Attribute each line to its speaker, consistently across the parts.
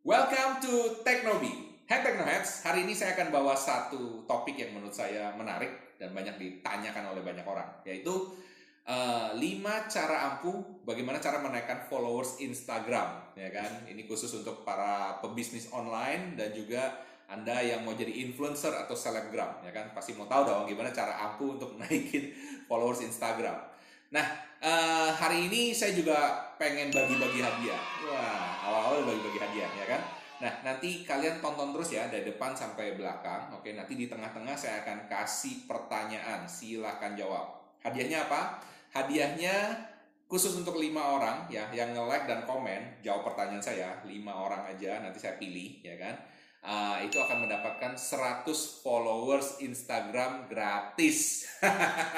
Speaker 1: Welcome to Teknobi. Hai Teknoheads, hari ini saya akan bawa satu topik yang menurut saya menarik dan banyak ditanyakan oleh banyak orang, yaitu uh, 5 cara ampuh bagaimana cara menaikkan followers Instagram, ya kan? Ini khusus untuk para pebisnis online dan juga anda yang mau jadi influencer atau selebgram, ya kan? Pasti mau tahu dong gimana cara ampuh untuk naikin followers Instagram. Nah, uh, hari ini saya juga pengen bagi-bagi hadiah. Wah, awal-awal bagi-bagi hadiah, ya kan? Nah, nanti kalian tonton terus ya dari depan sampai belakang. Oke, nanti di tengah-tengah saya akan kasih pertanyaan. Silahkan jawab. Hadiahnya apa? Hadiahnya khusus untuk lima orang ya yang nge-like dan komen jawab pertanyaan saya lima orang aja nanti saya pilih ya kan uh, itu akan mendapatkan 100 followers Instagram gratis.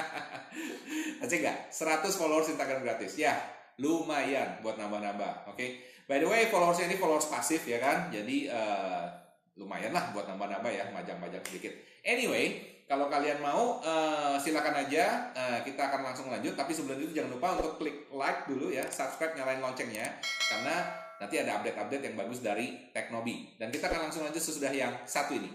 Speaker 1: Asik nggak? 100 followers Instagram gratis. Ya, lumayan buat nambah-nambah. Oke. Okay? By the way, followers ini followers pasif ya kan. Jadi uh, lumayan lah buat nambah-nambah ya, majang-majang sedikit. Anyway, kalau kalian mau uh, silakan aja uh, kita akan langsung lanjut tapi sebelum itu jangan lupa untuk klik like dulu ya subscribe nyalain loncengnya karena nanti ada update-update yang bagus dari Teknobi. Dan kita akan langsung aja sesudah yang satu ini.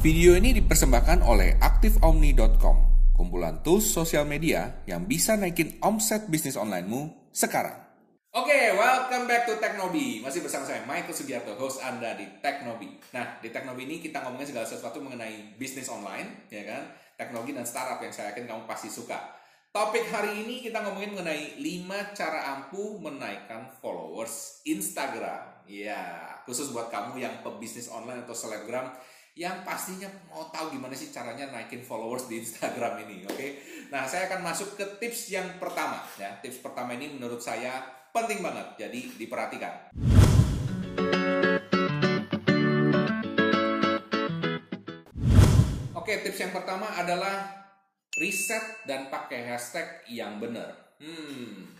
Speaker 1: Video ini dipersembahkan oleh AktifOmni.com, kumpulan tools sosial media yang bisa naikin omset bisnis onlinemu sekarang. Oke, okay, welcome back to Teknobi. Masih bersama saya Michael Sugiarto, host Anda di Teknobi. Nah, di Teknobi ini kita ngomongin segala sesuatu mengenai bisnis online, ya kan? Teknologi dan startup yang saya yakin kamu pasti suka. Topik hari ini kita ngomongin mengenai 5 cara ampuh menaikkan followers Instagram. Ya, khusus buat kamu yang pebisnis online atau selebgram yang pastinya mau tahu gimana sih caranya naikin followers di Instagram ini, oke? Okay? Nah, saya akan masuk ke tips yang pertama ya. Tips pertama ini menurut saya penting banget, jadi diperhatikan. Oke, tips yang pertama adalah riset dan pakai hashtag yang benar. Hmm,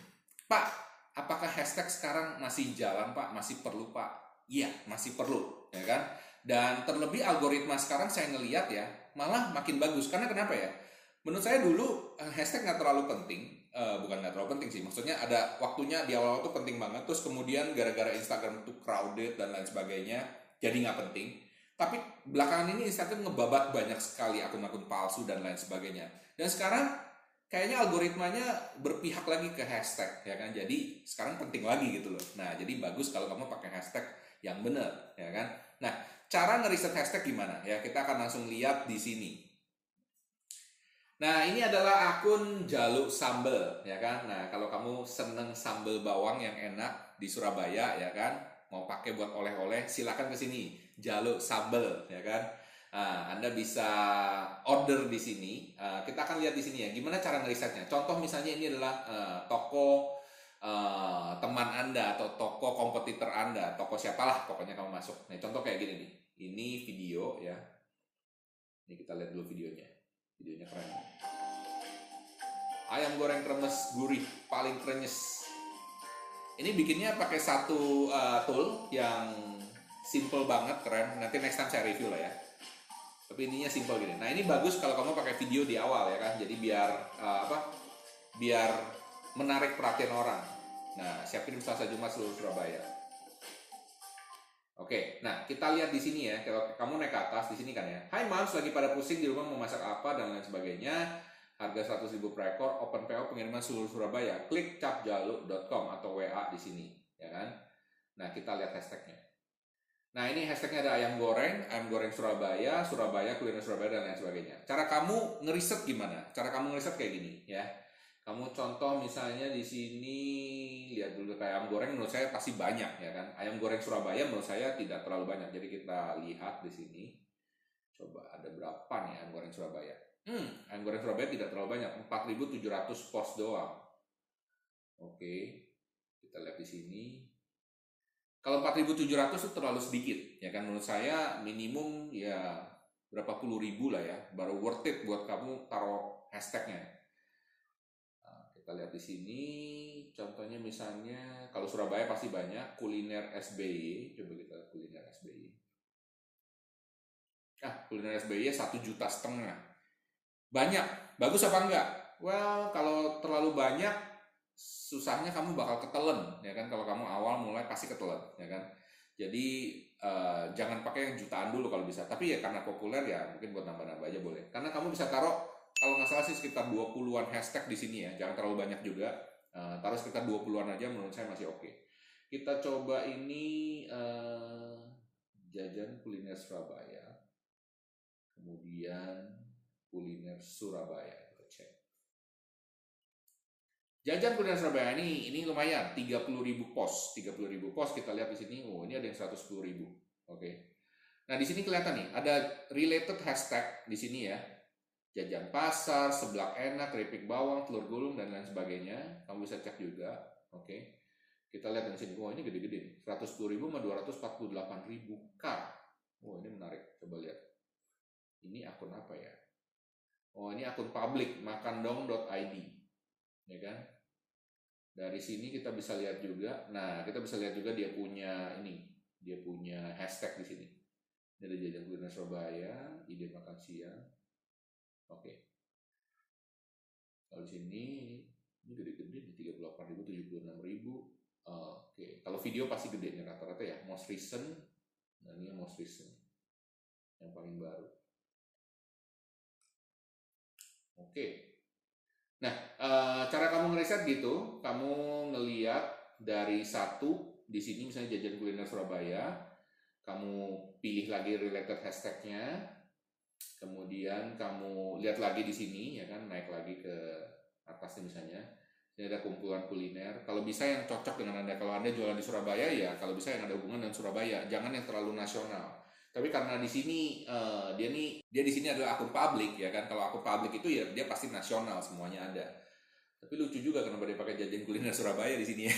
Speaker 1: Pak, apakah hashtag sekarang masih jalan Pak? Masih perlu Pak? Iya, masih perlu, ya kan? Dan terlebih algoritma sekarang saya ngeliat ya, malah makin bagus. Karena kenapa ya? Menurut saya dulu eh, hashtag nggak terlalu penting, uh, bukan nggak terlalu penting sih. Maksudnya ada waktunya di awal tuh penting banget. Terus kemudian gara-gara Instagram tuh crowded dan lain sebagainya jadi nggak penting. Tapi belakangan ini Instagram ngebabat banyak sekali akun-akun palsu dan lain sebagainya. Dan sekarang kayaknya algoritmanya berpihak lagi ke hashtag ya kan? Jadi sekarang penting lagi gitu loh. Nah jadi bagus kalau kamu pakai hashtag yang benar ya kan? Nah cara ngeriset hashtag gimana? Ya kita akan langsung lihat di sini Nah, ini adalah akun Jaluk Sambel, ya kan? Nah, kalau kamu seneng sambel bawang yang enak di Surabaya, ya kan? Mau pakai buat oleh-oleh, silakan ke sini. Jaluk Sambel, ya kan? Nah, Anda bisa order di sini. Uh, kita akan lihat di sini ya, gimana cara ngerisetnya. Contoh misalnya ini adalah uh, toko uh, teman Anda atau toko kompetitor Anda, toko siapalah pokoknya kamu masuk. Nah, contoh kayak gini nih. Ini video ya. Ini kita lihat dulu videonya. Videonya keren. Ayam goreng kremes gurih, paling krenyes. Ini bikinnya pakai satu uh, tool yang simple banget, keren. Nanti next time saya review lah ya. Tapi ininya simple gini. Nah ini bagus kalau kamu pakai video di awal ya kan. Jadi biar uh, apa? Biar menarik perhatian orang. Nah siapin Selasa Jumat seluruh Surabaya. Oke, nah kita lihat di sini ya. Kalau kamu naik ke atas di sini kan ya. Hai Mams, lagi pada pusing di rumah mau masak apa dan lain sebagainya. Harga 100 ribu per ekor, open PO pengiriman seluruh Surabaya. Klik capjaluk.com atau WA di sini, ya kan? Nah kita lihat hashtagnya. Nah ini hashtagnya ada ayam goreng, ayam goreng Surabaya, Surabaya, kuliner Surabaya dan lain sebagainya. Cara kamu ngeriset gimana? Cara kamu ngeriset kayak gini, ya kamu contoh misalnya di sini lihat dulu kayak ayam goreng menurut saya pasti banyak ya kan. Ayam goreng Surabaya menurut saya tidak terlalu banyak. Jadi kita lihat di sini. Coba ada berapa nih ayam goreng Surabaya? Hmm, ayam goreng Surabaya tidak terlalu banyak. 4.700 pos doang. Oke. Kita lihat di sini. Kalau 4.700 itu terlalu sedikit ya kan menurut saya minimum ya berapa puluh ribu lah ya baru worth it buat kamu taruh hashtagnya kita lihat di sini. Contohnya misalnya kalau Surabaya pasti banyak kuliner SBY coba kita kuliner SBY ah kuliner SBY satu juta setengah. Banyak. Bagus apa enggak? Well kalau terlalu banyak susahnya kamu bakal ketelen ya kan? Kalau kamu awal mulai pasti ketelen ya kan? Jadi uh, jangan pakai yang jutaan dulu kalau bisa. Tapi ya karena populer ya mungkin buat nambah-nambah aja boleh. Karena kamu bisa taruh kalau nggak salah sih sekitar 20-an hashtag di sini ya jangan terlalu banyak juga. Uh, taruh sekitar 20-an aja menurut saya masih oke. Okay. kita coba ini uh, jajan kuliner Surabaya. Kemudian kuliner Surabaya kita cek. Jajan kuliner Surabaya ini ini lumayan 30.000 pos. 30.000 pos kita lihat di sini oh ini ada yang 110.000 oke. Okay. nah di sini kelihatan nih ada related hashtag di sini ya jajan pasar seblak enak keripik bawang telur gulung dan lain sebagainya. Kamu bisa cek juga oke? Kita lihat di sini. Oh ini gede-gede nih. 110.000 sama 248.000 k oh ini menarik. Coba lihat. Ini akun apa ya? Oh ini akun publik makandong.id ya kan? Dari sini kita bisa lihat juga. Nah kita bisa lihat juga dia punya ini. Dia punya hashtag di sini. Dari jajan kuliner Surabaya ide makan siang oke. Kalau di sini ini gede-gede nih 38 ribu 76 ribu. Oke kalau video pasti gedenya rata-rata ya. Most recent nah ini yang most recent. Yang paling baru. Oke. Nah, e, cara kamu ngeriset gitu, kamu ngeliat dari satu di sini misalnya jajan kuliner Surabaya, kamu pilih lagi related hashtagnya, kemudian kamu lihat lagi di sini ya kan, naik lagi ke atas misalnya, ini ada kumpulan kuliner. Kalau bisa yang cocok dengan anda, kalau anda jualan di Surabaya ya, kalau bisa yang ada hubungan dengan Surabaya, jangan yang terlalu nasional tapi karena di sini uh, dia nih dia di sini adalah akun publik ya kan. Kalau akun publik itu ya dia pasti nasional semuanya ada. Tapi lucu juga kenapa dia pakai jajan kuliner Surabaya di sini ya.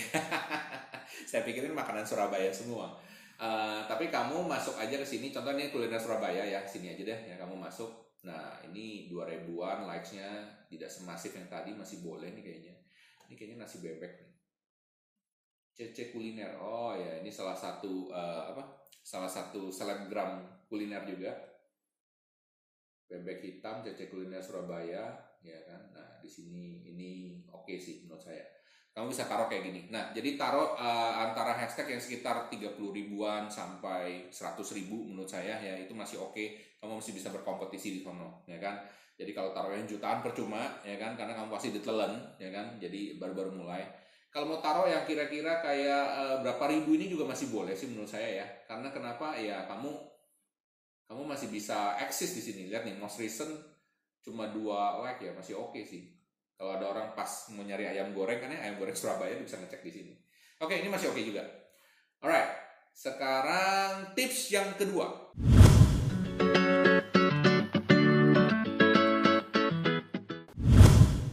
Speaker 1: Saya pikirin makanan Surabaya semua. Uh, tapi kamu masuk aja ke sini. Contohnya kuliner Surabaya ya, sini aja deh ya kamu masuk. Nah ini dua ribuan likesnya tidak semasif yang tadi masih boleh nih kayaknya. Ini kayaknya nasi bebek nih. CC kuliner. Oh ya ini salah satu uh, apa salah satu selebgram kuliner juga bebek hitam cece kuliner Surabaya ya kan nah di sini ini oke okay sih menurut saya kamu bisa taruh kayak gini nah jadi taruh uh, antara hashtag yang sekitar 30 ribuan sampai 100 ribu menurut saya ya itu masih oke okay. kamu masih bisa berkompetisi di sono ya kan jadi kalau taruh yang jutaan percuma ya kan karena kamu pasti ditelen ya kan jadi baru-baru mulai kalau mau taruh yang kira-kira kayak uh, berapa ribu ini juga masih boleh sih menurut saya ya. Karena kenapa? Ya kamu kamu masih bisa eksis di sini. Lihat nih, most recent cuma dua like ya masih oke okay sih. Kalau ada orang pas mau nyari ayam goreng kan ya ayam goreng Surabaya bisa ngecek di sini. Oke, ini masih oke juga. Alright, sekarang tips yang kedua.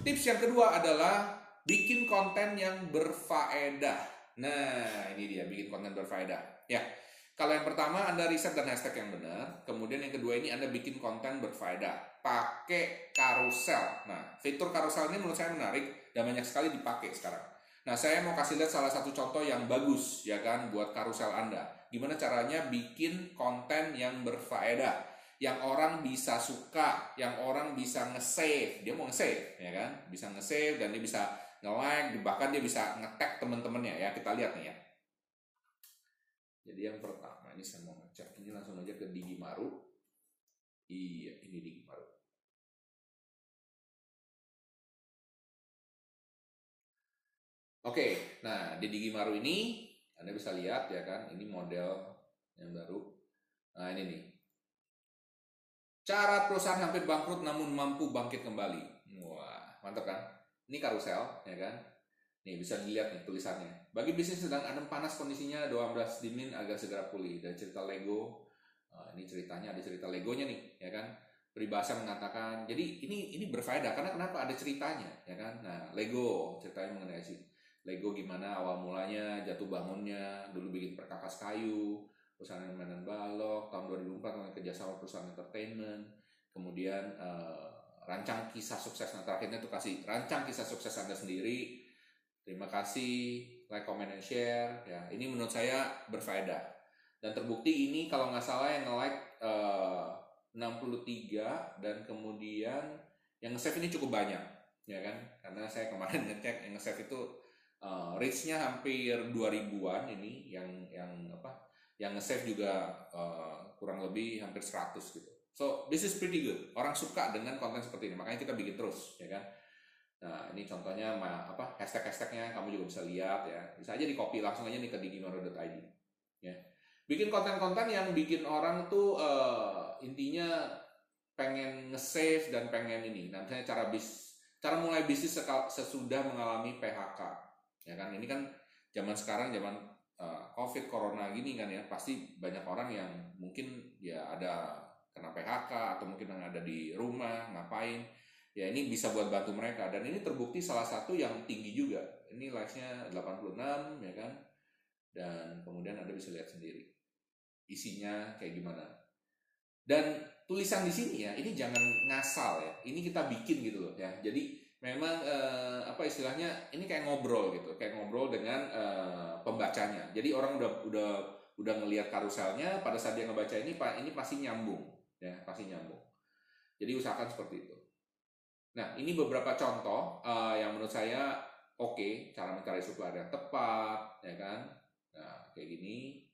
Speaker 1: Tips yang kedua adalah bikin konten yang berfaedah. Nah, ini dia bikin konten berfaedah. Ya. Kalau yang pertama Anda riset dan hashtag yang benar, kemudian yang kedua ini Anda bikin konten berfaedah. Pakai karusel. Nah, fitur karusel ini menurut saya menarik dan banyak sekali dipakai sekarang. Nah, saya mau kasih lihat salah satu contoh yang bagus ya kan buat karusel Anda. Gimana caranya bikin konten yang berfaedah yang orang bisa suka, yang orang bisa nge-save. Dia mau nge-save, ya kan? Bisa nge-save dan dia bisa nge-like, bahkan dia bisa nge-tag teman-temannya ya. Kita lihat nih ya. Jadi yang pertama ini saya mau ngecek ini langsung aja ke Digi Maru. Iya, ini Digi Oke, nah di Digi Maru ini Anda bisa lihat ya kan, ini model yang baru. Nah ini nih. Cara perusahaan hampir bangkrut namun mampu bangkit kembali. Wah, mantap kan? Ini karusel, ya kan? Nih bisa dilihat nih tulisannya. Bagi bisnis sedang adem panas kondisinya, doa beras dimin agar segera pulih. Dan cerita Lego, uh, ini ceritanya ada cerita Legonya nih, ya kan? Peribahasa mengatakan, jadi ini ini berfaedah karena kenapa ada ceritanya, ya kan? Nah Lego ceritanya mengenai. Lego gimana awal mulanya, jatuh bangunnya, dulu bikin perkakas kayu, perusahaan mainan balok, tahun 2004 kerjasama perusahaan entertainment, kemudian uh, rancang kisah sukses. Nah terakhirnya tuh kasih rancang kisah sukses anda sendiri. Terima kasih like comment and share. Ya ini menurut saya berfaedah. Dan terbukti ini kalau nggak salah yang like uh, 63 dan kemudian yang nge-save ini cukup banyak ya kan? Karena saya kemarin ngecek yang nge-save itu uh, reach-nya hampir 2000-an ini yang yang apa yang nge-save juga uh, kurang lebih hampir 100 gitu. So this is pretty good. Orang suka dengan konten seperti ini makanya kita bikin terus ya kan? Nah ini contohnya apa hashtag hashtagnya kamu juga bisa lihat ya. Bisa aja di copy langsung aja nih ke digimaro.id ya. Bikin konten-konten yang bikin orang tuh uh, intinya pengen nge-save dan pengen ini. Nantinya cara bis cara mulai bisnis sesudah mengalami PHK ya kan ini kan zaman sekarang zaman uh, covid corona gini kan ya pasti banyak orang yang mungkin ya ada kena PHK atau mungkin yang ada di rumah ngapain ya ini bisa buat bantu mereka dan ini terbukti salah satu yang tinggi juga ini likes-nya 86 ya kan dan kemudian Anda bisa lihat sendiri isinya kayak gimana. Dan tulisan di sini ya, ini jangan ngasal ya. Ini kita bikin gitu loh ya. Jadi memang eh, apa istilahnya ini kayak ngobrol gitu, kayak ngobrol dengan eh, pembacanya. Jadi orang udah udah udah ngelihat karuselnya pada saat dia ngebaca ini pak ini pasti nyambung ya, pasti nyambung. Jadi usahakan seperti itu. Nah, ini beberapa contoh uh, yang menurut saya oke okay, cara mencari supplier yang tepat, ya kan? Nah, kayak gini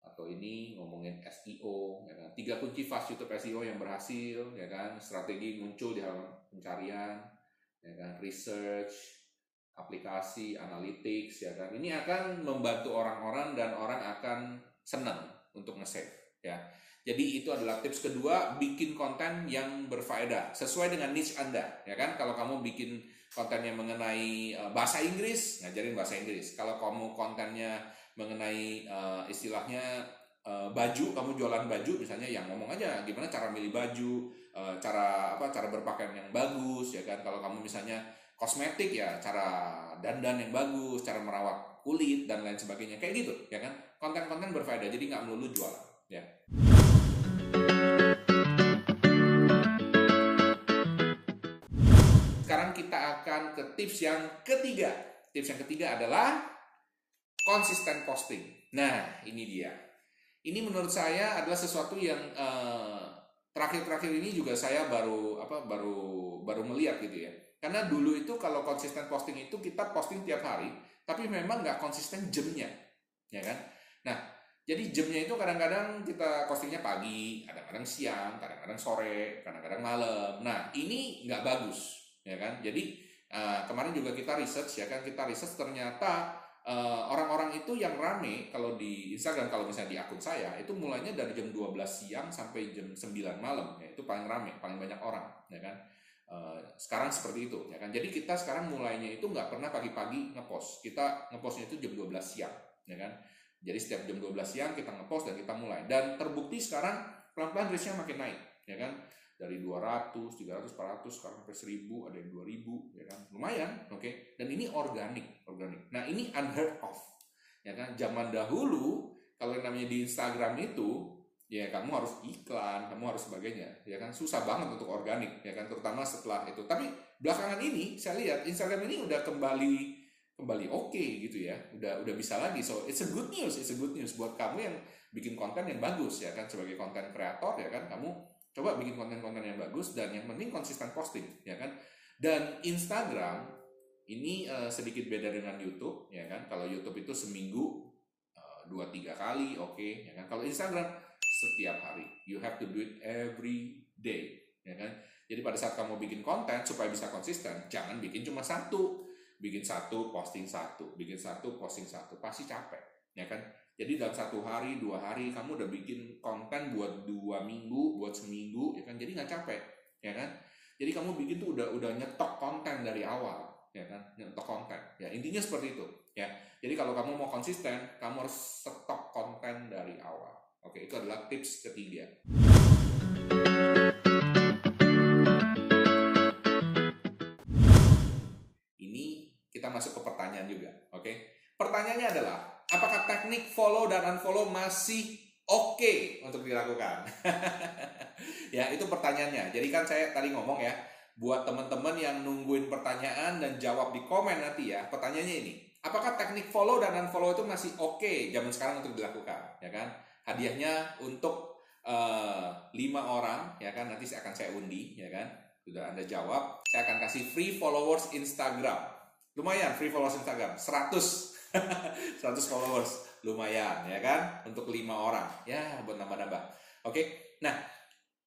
Speaker 1: atau ini ngomongin SEO ya kan tiga kunci fast YouTube SEO yang berhasil ya kan strategi muncul di halaman pencarian ya kan? Research aplikasi analytics ya kan? Ini akan membantu orang-orang dan orang akan senang untuk nge-save ya. Jadi itu adalah tips kedua bikin konten yang berfaedah sesuai dengan niche Anda ya kan? Kalau kamu bikin konten yang mengenai eh, bahasa Inggris ngajarin bahasa Inggris. Kalau kamu kontennya mengenai uh, istilahnya uh, baju kamu jualan baju misalnya yang ngomong aja gimana cara milih baju uh, cara apa cara berpakaian yang bagus ya kan? Kalau kamu misalnya kosmetik ya cara dandan yang bagus cara merawat kulit dan lain sebagainya. Kayak gitu ya kan? Konten-konten berfaedah jadi nggak melulu jualan ya. Sekarang kita akan ke tips yang ketiga. Tips yang ketiga adalah konsisten posting. Nah, ini dia. Ini menurut saya adalah sesuatu yang eh, terakhir-terakhir ini juga saya baru apa baru baru melihat gitu ya. Karena dulu itu kalau konsisten posting itu kita posting tiap hari, tapi memang nggak konsisten jamnya, ya kan? Nah, jadi jamnya itu kadang-kadang kita postingnya pagi, kadang-kadang siang, kadang-kadang sore, kadang-kadang malam. Nah, ini nggak bagus, ya kan? Jadi uh, kemarin juga kita research ya kan, kita research ternyata orang-orang uh, itu yang rame kalau di Instagram kalau misalnya di akun saya itu mulainya dari jam 12 siang sampai jam 9 malam ya itu paling rame paling banyak orang ya kan? Uh, sekarang seperti itu ya kan? Jadi kita sekarang mulainya itu nggak pernah pagi-pagi ngepost. Kita ngepostnya itu jam 12 siang ya kan? Jadi setiap jam 12 siang kita ngepost dan kita mulai. Dan terbukti sekarang pelan-pelan reach makin naik ya kan dari 200, 300, 400 sekarang sampai 1000, ada yang 2000 ya kan. Lumayan, oke. Okay? Dan ini organik, organik. Nah, ini unheard of. Ya kan, zaman dahulu kalau yang namanya di Instagram itu ya kamu harus iklan, kamu harus sebagainya, ya kan susah banget untuk organik, ya kan terutama setelah itu. Tapi belakangan ini saya lihat Instagram ini udah kembali kembali oke okay, gitu ya, udah udah bisa lagi. So it's a good news, it's a good news buat kamu yang bikin konten yang bagus ya kan sebagai konten kreator ya kan kamu Coba bikin konten-konten yang bagus dan yang penting konsisten posting, ya kan? Dan Instagram ini uh, sedikit beda dengan YouTube, ya kan? Kalau YouTube itu seminggu uh, dua tiga kali, oke, okay, ya kan? Kalau Instagram setiap hari, you have to do it every day, ya kan? Jadi pada saat kamu bikin konten supaya bisa konsisten, jangan bikin cuma satu, bikin satu posting satu, bikin satu posting satu, pasti capek, ya kan? Jadi dalam satu hari, dua hari kamu udah bikin konten buat dua minggu, buat seminggu, ya kan? Jadi nggak capek, ya kan? Jadi kamu bikin tuh udah udah nyetok konten dari awal, ya kan? Nyetok konten. Ya intinya seperti itu, ya. Jadi kalau kamu mau konsisten, kamu harus stok konten dari awal. Oke, itu adalah tips ketiga. Ini kita masuk ke pertanyaan juga, oke? Pertanyaannya adalah apakah teknik follow dan unfollow masih oke okay untuk dilakukan? ya, itu pertanyaannya. Jadi kan saya tadi ngomong ya, buat teman-teman yang nungguin pertanyaan dan jawab di komen nanti ya, pertanyaannya ini. Apakah teknik follow dan unfollow itu masih oke okay zaman sekarang untuk dilakukan, ya kan? Hadiahnya untuk uh, 5 lima orang ya kan nanti saya akan saya undi ya kan sudah anda jawab saya akan kasih free followers Instagram lumayan free followers Instagram 100 100 followers. Lumayan ya kan? Untuk lima orang. Ya buat nambah-nambah. Oke? Nah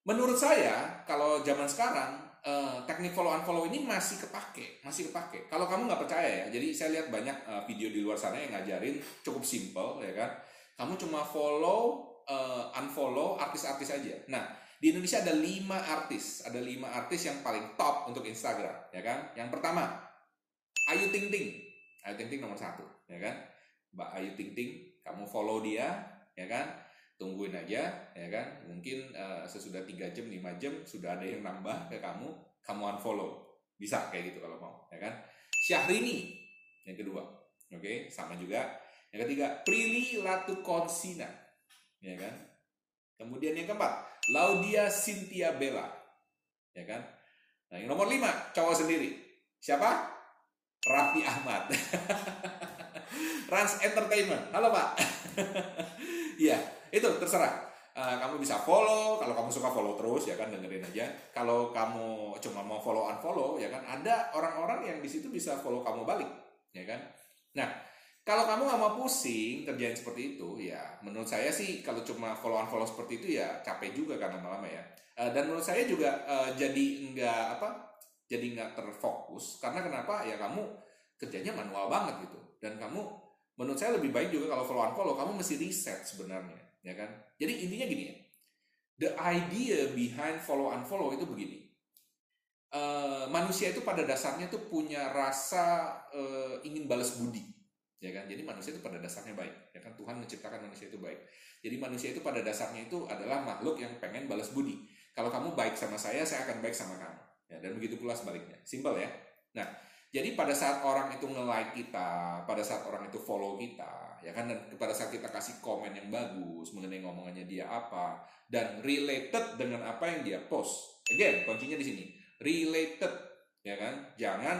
Speaker 1: menurut saya kalau zaman sekarang eh, teknik follow unfollow ini masih kepake masih kepake. Kalau kamu nggak percaya ya jadi saya lihat banyak eh, video di luar sana yang ngajarin cukup simple ya kan? Kamu cuma follow uh, unfollow artis-artis aja. Nah, di Indonesia ada lima artis, ada lima artis yang paling top untuk Instagram, ya kan? Yang pertama, Ayu Ting Ting, Ayu Ting Ting nomor satu, ya kan? Mbak Ayu Ting Ting, kamu follow dia, ya kan? Tungguin aja, ya kan? Mungkin uh, sesudah 3 jam, 5 jam sudah ada yang nambah ke kamu, kamu unfollow. Bisa kayak gitu kalau mau, ya kan? Syahrini, yang kedua, oke, okay? sama juga. Yang ketiga, Prilly Latukonsina, ya kan? Kemudian yang keempat, Laudia Cynthia Bella, ya kan? Nah, yang nomor lima, cowok sendiri. Siapa? Raffi Ahmad. Rans Entertainment. Halo Pak. Iya, itu terserah. Uh, kamu bisa follow, kalau kamu suka follow terus ya kan dengerin aja. Kalau kamu cuma mau follow unfollow ya kan ada orang-orang yang di situ bisa follow kamu balik, ya kan? Nah, kalau kamu nggak mau pusing kerjaan seperti itu, ya menurut saya sih kalau cuma follow on follow seperti itu ya capek juga kan lama-lama ya. Uh, dan menurut saya juga uh, jadi nggak apa, jadi nggak terfokus karena kenapa? Ya kamu kerjanya manual banget gitu. Dan kamu menurut saya lebih baik juga kalau follow on follow kamu mesti riset sebenarnya, ya kan? Jadi intinya gini ya, the idea behind follow on follow itu begini. Uh, manusia itu pada dasarnya tuh punya rasa uh, ingin balas budi ya kan jadi manusia itu pada dasarnya baik ya kan Tuhan menciptakan manusia itu baik jadi manusia itu pada dasarnya itu adalah makhluk yang pengen balas budi kalau kamu baik sama saya saya akan baik sama kamu ya dan begitu pula sebaliknya. Simple ya. Nah jadi pada saat orang itu nge-like kita pada saat orang itu follow kita ya kan dan pada saat kita kasih komen yang bagus mengenai ngomongannya dia apa dan related dengan apa yang dia post. Again kuncinya di sini. Related ya kan? Jangan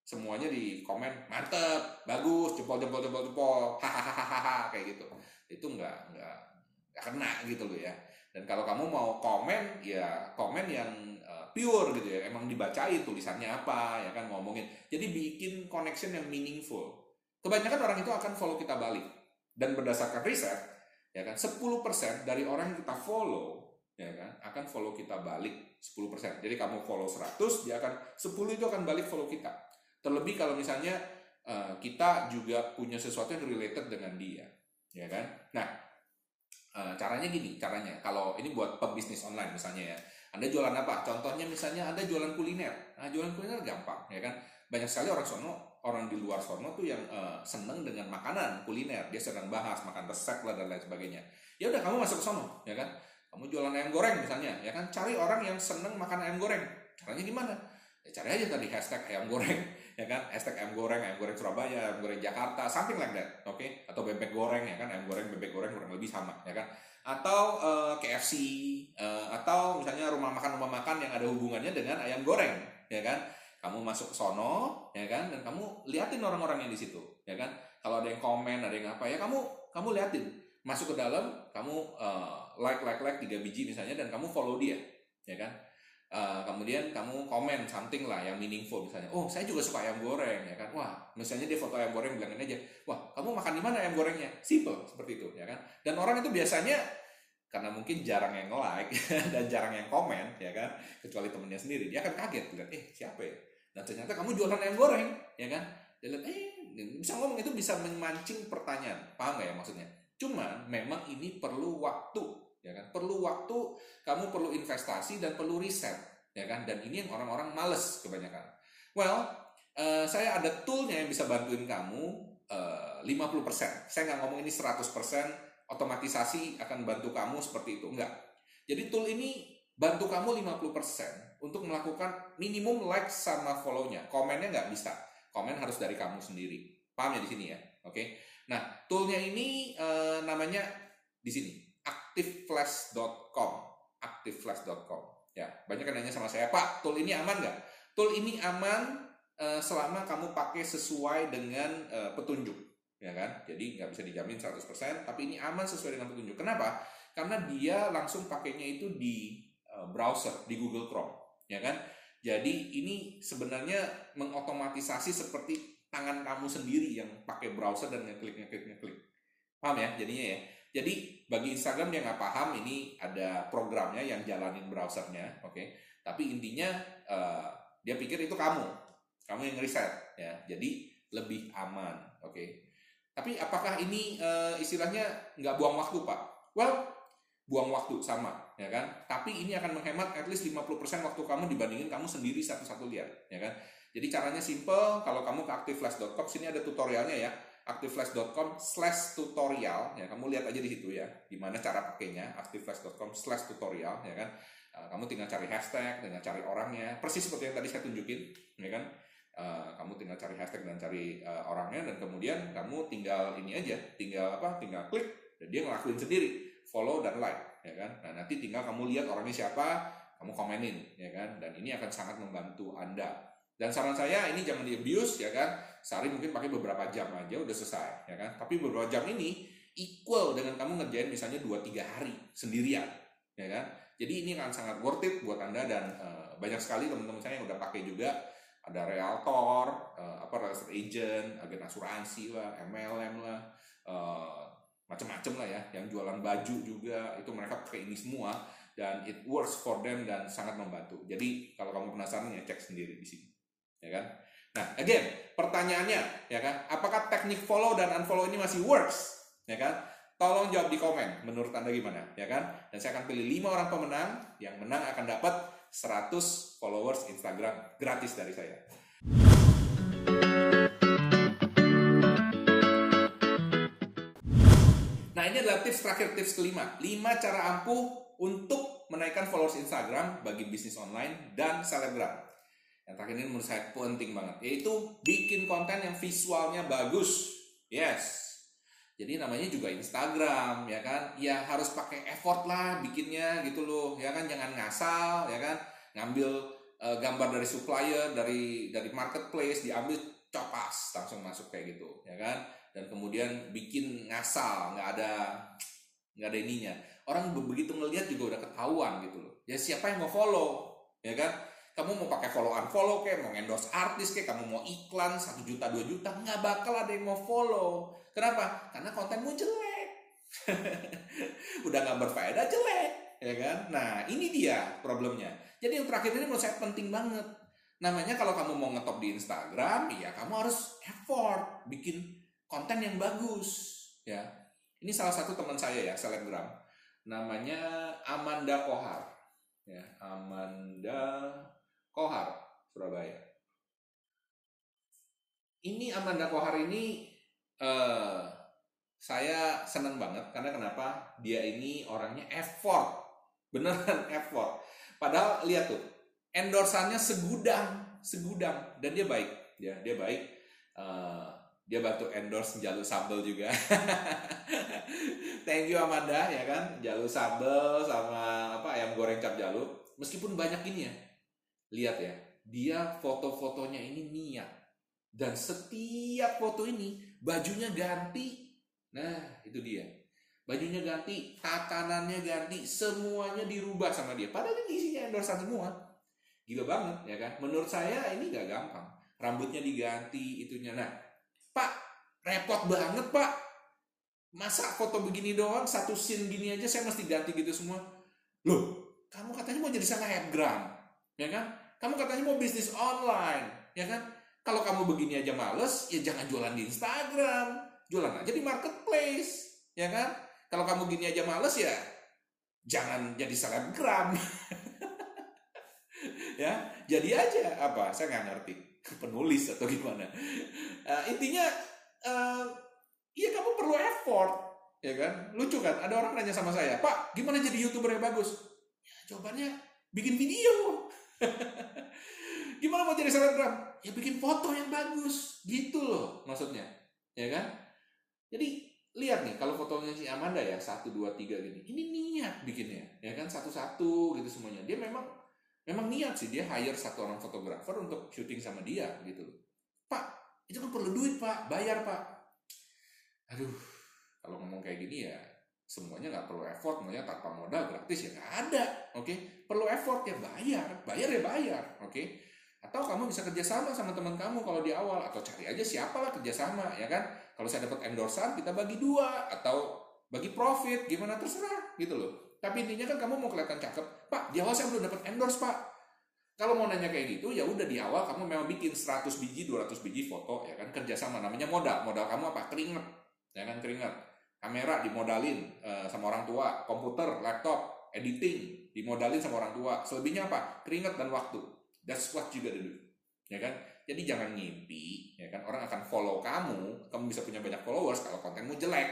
Speaker 1: semuanya di komen mantep bagus jempol jempol jempol jempol hahaha kayak gitu. Itu nggak nggak nggak kena gitu loh ya dan kalau kamu mau komen ya komen yang uh, pure gitu ya emang dibacain tulisannya apa ya kan ngomongin jadi bikin connection yang meaningful kebanyakan orang itu akan follow kita balik dan berdasarkan riset ya kan 10% dari orang yang kita follow ya kan akan follow kita balik 10%. Jadi kamu follow 100 dia akan 10 itu akan balik follow kita. Terlebih kalau misalnya uh, kita juga punya sesuatu yang related dengan dia, ya kan? Nah, uh, caranya gini, caranya kalau ini buat pebisnis online misalnya ya, anda jualan apa? Contohnya misalnya Anda jualan kuliner. Nah, jualan kuliner gampang, ya kan? Banyak sekali orang sono, orang di luar sono tuh yang uh, seneng dengan makanan kuliner. Dia sedang bahas makan resep lah dan lain sebagainya. Ya udah kamu masuk ke sono, ya kan? Kamu jualan ayam goreng misalnya, ya kan? Cari orang yang seneng makan ayam goreng. Caranya gimana? Ya cari aja tadi hashtag ayam goreng ya kan? Hashtag ayam goreng ayam goreng Surabaya ayam goreng Jakarta something like that oke? Okay? atau bebek goreng ya kan? Ayam goreng bebek goreng kurang lebih sama ya kan? Atau uh, eh, KFC uh, eh, atau misalnya rumah makan rumah makan yang ada hubungannya dengan ayam goreng ya kan? Kamu masuk sono ya kan? Dan kamu liatin orang-orang yang di situ ya kan? Kalau ada yang komen ada yang apa ya kamu kamu liatin. Masuk ke dalam kamu uh, like like like tiga biji misalnya dan kamu follow dia ya kan Uh, kemudian kamu komen something lah yang meaningful misalnya oh saya juga suka ayam goreng ya kan. Wah misalnya dia foto ayam goreng bilangin aja wah kamu makan di mana ayam gorengnya? Simple seperti itu ya kan. Dan orang itu biasanya karena mungkin jarang yang like dan jarang yang komen ya kan kecuali temennya sendiri dia akan kaget lihat eh siapa ya? Dan ternyata kamu jualan ayam goreng ya kan. Dia lihat eh bisa ngomong itu bisa memancing pertanyaan. Paham gak ya maksudnya? Cuman memang ini perlu waktu ya kan? Perlu waktu kamu perlu investasi dan perlu riset ya kan? Dan ini yang orang-orang males kebanyakan. Well uh, saya ada toolnya yang bisa bantuin kamu uh, 50% saya nggak ngomong ini 100% otomatisasi akan bantu kamu seperti itu. Enggak jadi tool ini bantu kamu 50% untuk melakukan minimum like sama follow-nya. Komennya nggak bisa. Komen harus dari kamu sendiri. Paham ya di sini ya? Oke. Okay? nah toolnya ini uh, namanya di sini aktiflash.com aktiflash.com ya banyak yang nanya sama saya Pak tool ini aman nggak tool ini aman uh, selama kamu pakai sesuai dengan uh, petunjuk ya kan jadi nggak bisa dijamin 100% tapi ini aman sesuai dengan petunjuk kenapa Karena dia langsung pakainya itu di uh, browser, di Google Chrome, ya kan? Jadi ini sebenarnya mengotomatisasi seperti tangan kamu sendiri yang pakai browser dan ngeklik ngeklik ngeklik. Paham ya jadinya ya? Jadi bagi Instagram yang nggak paham ini ada programnya yang jalanin browsernya, oke? Okay? Tapi intinya uh, dia pikir itu kamu, kamu yang riset ya. Jadi lebih aman, oke? Okay? Tapi apakah ini uh, istilahnya nggak buang waktu pak? Well, buang waktu sama, ya kan? Tapi ini akan menghemat at least 50% waktu kamu dibandingin kamu sendiri satu-satu lihat, ya kan? Jadi caranya simple, kalau kamu ke aktiflash.com, sini ada tutorialnya ya aktiflash.com slash tutorial ya kamu lihat aja di situ ya gimana cara pakainya aktiflash.com slash tutorial ya kan? Uh, kamu tinggal cari hashtag tinggal cari orangnya persis seperti yang tadi saya tunjukin ya kan? Uh, kamu tinggal cari hashtag dan cari uh, orangnya dan kemudian kamu tinggal ini aja tinggal apa tinggal klik dan dia ngelakuin sendiri follow dan like ya kan? Nah nanti tinggal kamu lihat orangnya siapa kamu komenin ya kan? Dan ini akan sangat membantu anda dan saran saya ini jangan di abuse ya kan. Sehari mungkin pakai beberapa jam aja udah selesai ya kan. Tapi beberapa jam ini equal dengan kamu ngerjain misalnya 2 3 hari sendirian ya kan. Jadi ini akan sangat worth it buat Anda dan uh, banyak sekali teman-teman saya yang udah pakai juga ada realtor, uh, apa real agent, agen asuransi lah, MLM lah, uh, macam-macam lah ya, yang jualan baju juga itu mereka pakai ini semua dan it works for them dan sangat membantu. Jadi kalau kamu penasaran ya cek sendiri di sini ya kan? Nah, again, pertanyaannya, ya kan? Apakah teknik follow dan unfollow ini masih works? Ya kan? Tolong jawab di komen, menurut Anda gimana, ya kan? Dan saya akan pilih 5 orang pemenang, yang menang akan dapat 100 followers Instagram gratis dari saya. Nah, ini adalah tips terakhir, tips kelima. 5 cara ampuh untuk menaikkan followers Instagram bagi bisnis online dan selebgram. Yang terakhir ini menurut saya penting banget, yaitu bikin konten yang visualnya bagus. Yes. Jadi namanya juga Instagram, ya kan? Ya harus pakai effort lah bikinnya gitu loh, ya kan? Jangan ngasal, ya kan? Ngambil uh, gambar dari supplier, dari dari marketplace, diambil copas langsung masuk kayak gitu, ya kan? Dan kemudian bikin ngasal, nggak ada nggak ada ininya. Orang begitu ngelihat juga udah ketahuan gitu loh. Ya siapa yang mau follow, ya kan? Kamu mau pakai follow unfollow kayak mau endorse artis kayak kamu mau iklan satu juta dua juta nggak bakal ada yang mau follow. Kenapa? Karena kontenmu jelek. Udah nggak berfaedah jelek ya kan? Nah ini dia problemnya. Jadi yang terakhir ini menurut saya penting banget. Namanya kalau kamu mau ngetop di Instagram ya kamu harus effort bikin konten yang bagus ya. Ini salah satu teman saya ya selebgram. Namanya Amanda Kohar ya. Amanda Kohar, Surabaya. Ini Amanda Kohar ini uh, saya senang banget karena kenapa? Dia ini orangnya effort, beneran effort. Padahal lihat tuh, endorsannya segudang, segudang dan dia baik, ya dia baik. Uh, dia bantu endorse jalur sambal juga. Thank you Amanda ya kan, jalur sambal sama apa ayam goreng cap jalur. Meskipun banyak ini ya, Lihat ya, dia foto-fotonya ini niat. Dan setiap foto ini bajunya ganti. Nah, itu dia. Bajunya ganti, tatanannya ganti, semuanya dirubah sama dia. Padahal ini isinya endorsan semua. Gila banget ya kan. Menurut saya ini gak gampang. Rambutnya diganti, itunya. Nah, Pak, repot banget Pak. Masa foto begini doang, satu scene gini aja saya mesti ganti gitu semua. Loh, kamu katanya mau jadi selebgram ya kan? Kamu katanya mau bisnis online, ya kan? Kalau kamu begini aja males, ya jangan jualan di Instagram, jualan aja di marketplace, ya kan? Kalau kamu gini aja males ya jangan jadi selebgram. ya, jadi aja apa? Saya nggak ngerti penulis atau gimana. Uh, intinya, uh, ya kamu perlu effort, ya kan? Lucu kan? Ada orang nanya sama saya, Pak, gimana jadi youtuber yang bagus? Ya, jawabannya bikin video. Gimana mau jadi selebgram? Ya bikin foto yang bagus, gitu loh maksudnya, ya kan? Jadi lihat nih kalau fotonya si Amanda ya satu dua tiga gini, ini niat bikinnya, ya kan satu-satu gitu semuanya. Dia memang memang niat sih dia hire satu orang fotografer untuk syuting sama dia gitu. Pak, itu kan perlu duit pak, bayar pak. Aduh, kalau ngomong kayak gini ya semuanya nggak perlu effort, semuanya tanpa modal gratis ya nggak ada, oke? Okay? Perlu effort ya bayar, bayar ya bayar, oke? Okay? Atau kamu bisa kerjasama sama teman kamu kalau di awal, atau cari aja siapa lah kerjasama, ya kan? Kalau saya dapat endorsan, kita bagi dua, atau bagi profit, gimana terserah, gitu loh. Tapi intinya kan kamu mau kelihatan cakep, Pak, di awal saya belum dapat endorse, Pak. Kalau mau nanya kayak gitu, ya udah di awal kamu memang bikin 100 biji, 200 biji foto, ya kan? Kerjasama, namanya modal. Modal kamu apa? Keringet, ya kan? Keringet. Kamera dimodalin uh, sama orang tua, komputer, laptop, editing dimodalin sama orang tua. Selebihnya apa? Keringet dan waktu. That's what gotta do. Ya kan? Jadi jangan ngimpi, ya kan? Orang akan follow kamu, kamu bisa punya banyak followers kalau kontenmu jelek,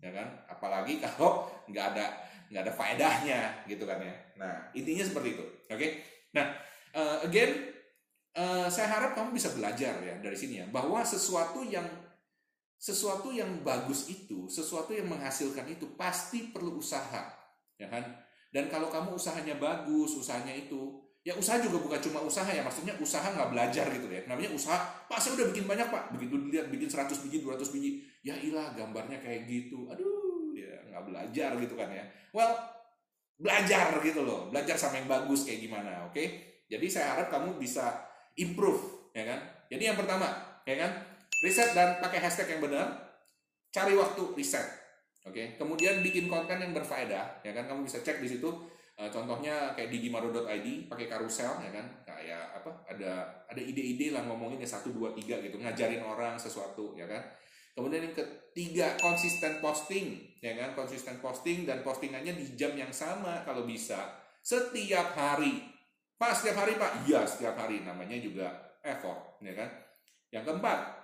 Speaker 1: ya kan? Apalagi kalau nggak ada nggak ada faedahnya, gitu kan ya. Nah intinya seperti itu, oke? Okay? Nah uh, again, uh, saya harap kamu bisa belajar ya dari sini ya, bahwa sesuatu yang sesuatu yang bagus itu, sesuatu yang menghasilkan itu pasti perlu usaha, ya kan? Dan kalau kamu usahanya bagus, usahanya itu Ya usaha juga bukan cuma usaha ya, maksudnya usaha nggak belajar gitu ya. Namanya usaha, Pak saya udah bikin banyak Pak. Begitu dilihat bikin 100 biji, 200 biji. Ya ilah gambarnya kayak gitu. Aduh, ya nggak belajar gitu kan ya. Well, belajar gitu loh. Belajar sama yang bagus kayak gimana, oke? Okay? Jadi saya harap kamu bisa improve, ya kan? Jadi yang pertama, ya kan? Riset dan pakai hashtag yang benar. Cari waktu riset. Oke, okay? kemudian bikin konten yang berfaedah, ya kan? Kamu bisa cek di situ. Uh, contohnya kayak digimaro.id pakai karusel ya kan? Kayak apa? Ada ada ide-ide lah ngomongin ya satu dua tiga gitu. Ngajarin orang sesuatu ya kan? Kemudian yang ketiga konsisten posting ya kan? Konsisten posting dan postingannya di jam yang sama kalau bisa. Setiap hari. Pak setiap hari pak? Iya setiap hari. Namanya juga effort ya kan? Yang keempat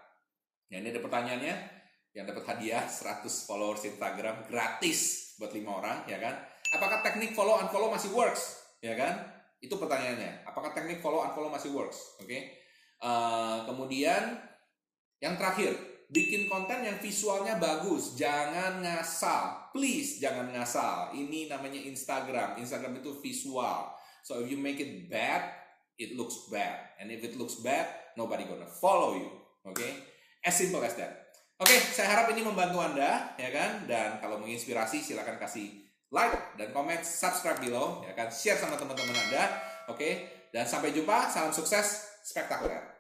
Speaker 1: ya ini ada pertanyaannya yang dapat hadiah 100 followers Instagram gratis buat lima orang ya kan Apakah teknik follow unfollow masih works? Ya kan? Itu pertanyaannya. Apakah teknik follow unfollow masih works? Oke. Okay? Uh, eh, kemudian yang terakhir, bikin konten yang visualnya bagus, jangan ngasal. Please jangan ngasal. Ini namanya Instagram. Instagram itu visual. So if you make it bad, it looks bad. And if it looks bad, nobody gonna follow you. Oke? Okay? As simple as that. Oke, okay, saya harap ini membantu Anda, ya kan? Dan kalau menginspirasi, silahkan kasih like dan komen, subscribe below, ya kan, share sama teman-teman Anda, oke? Okay? Dan sampai jumpa, salam sukses, spektakuler.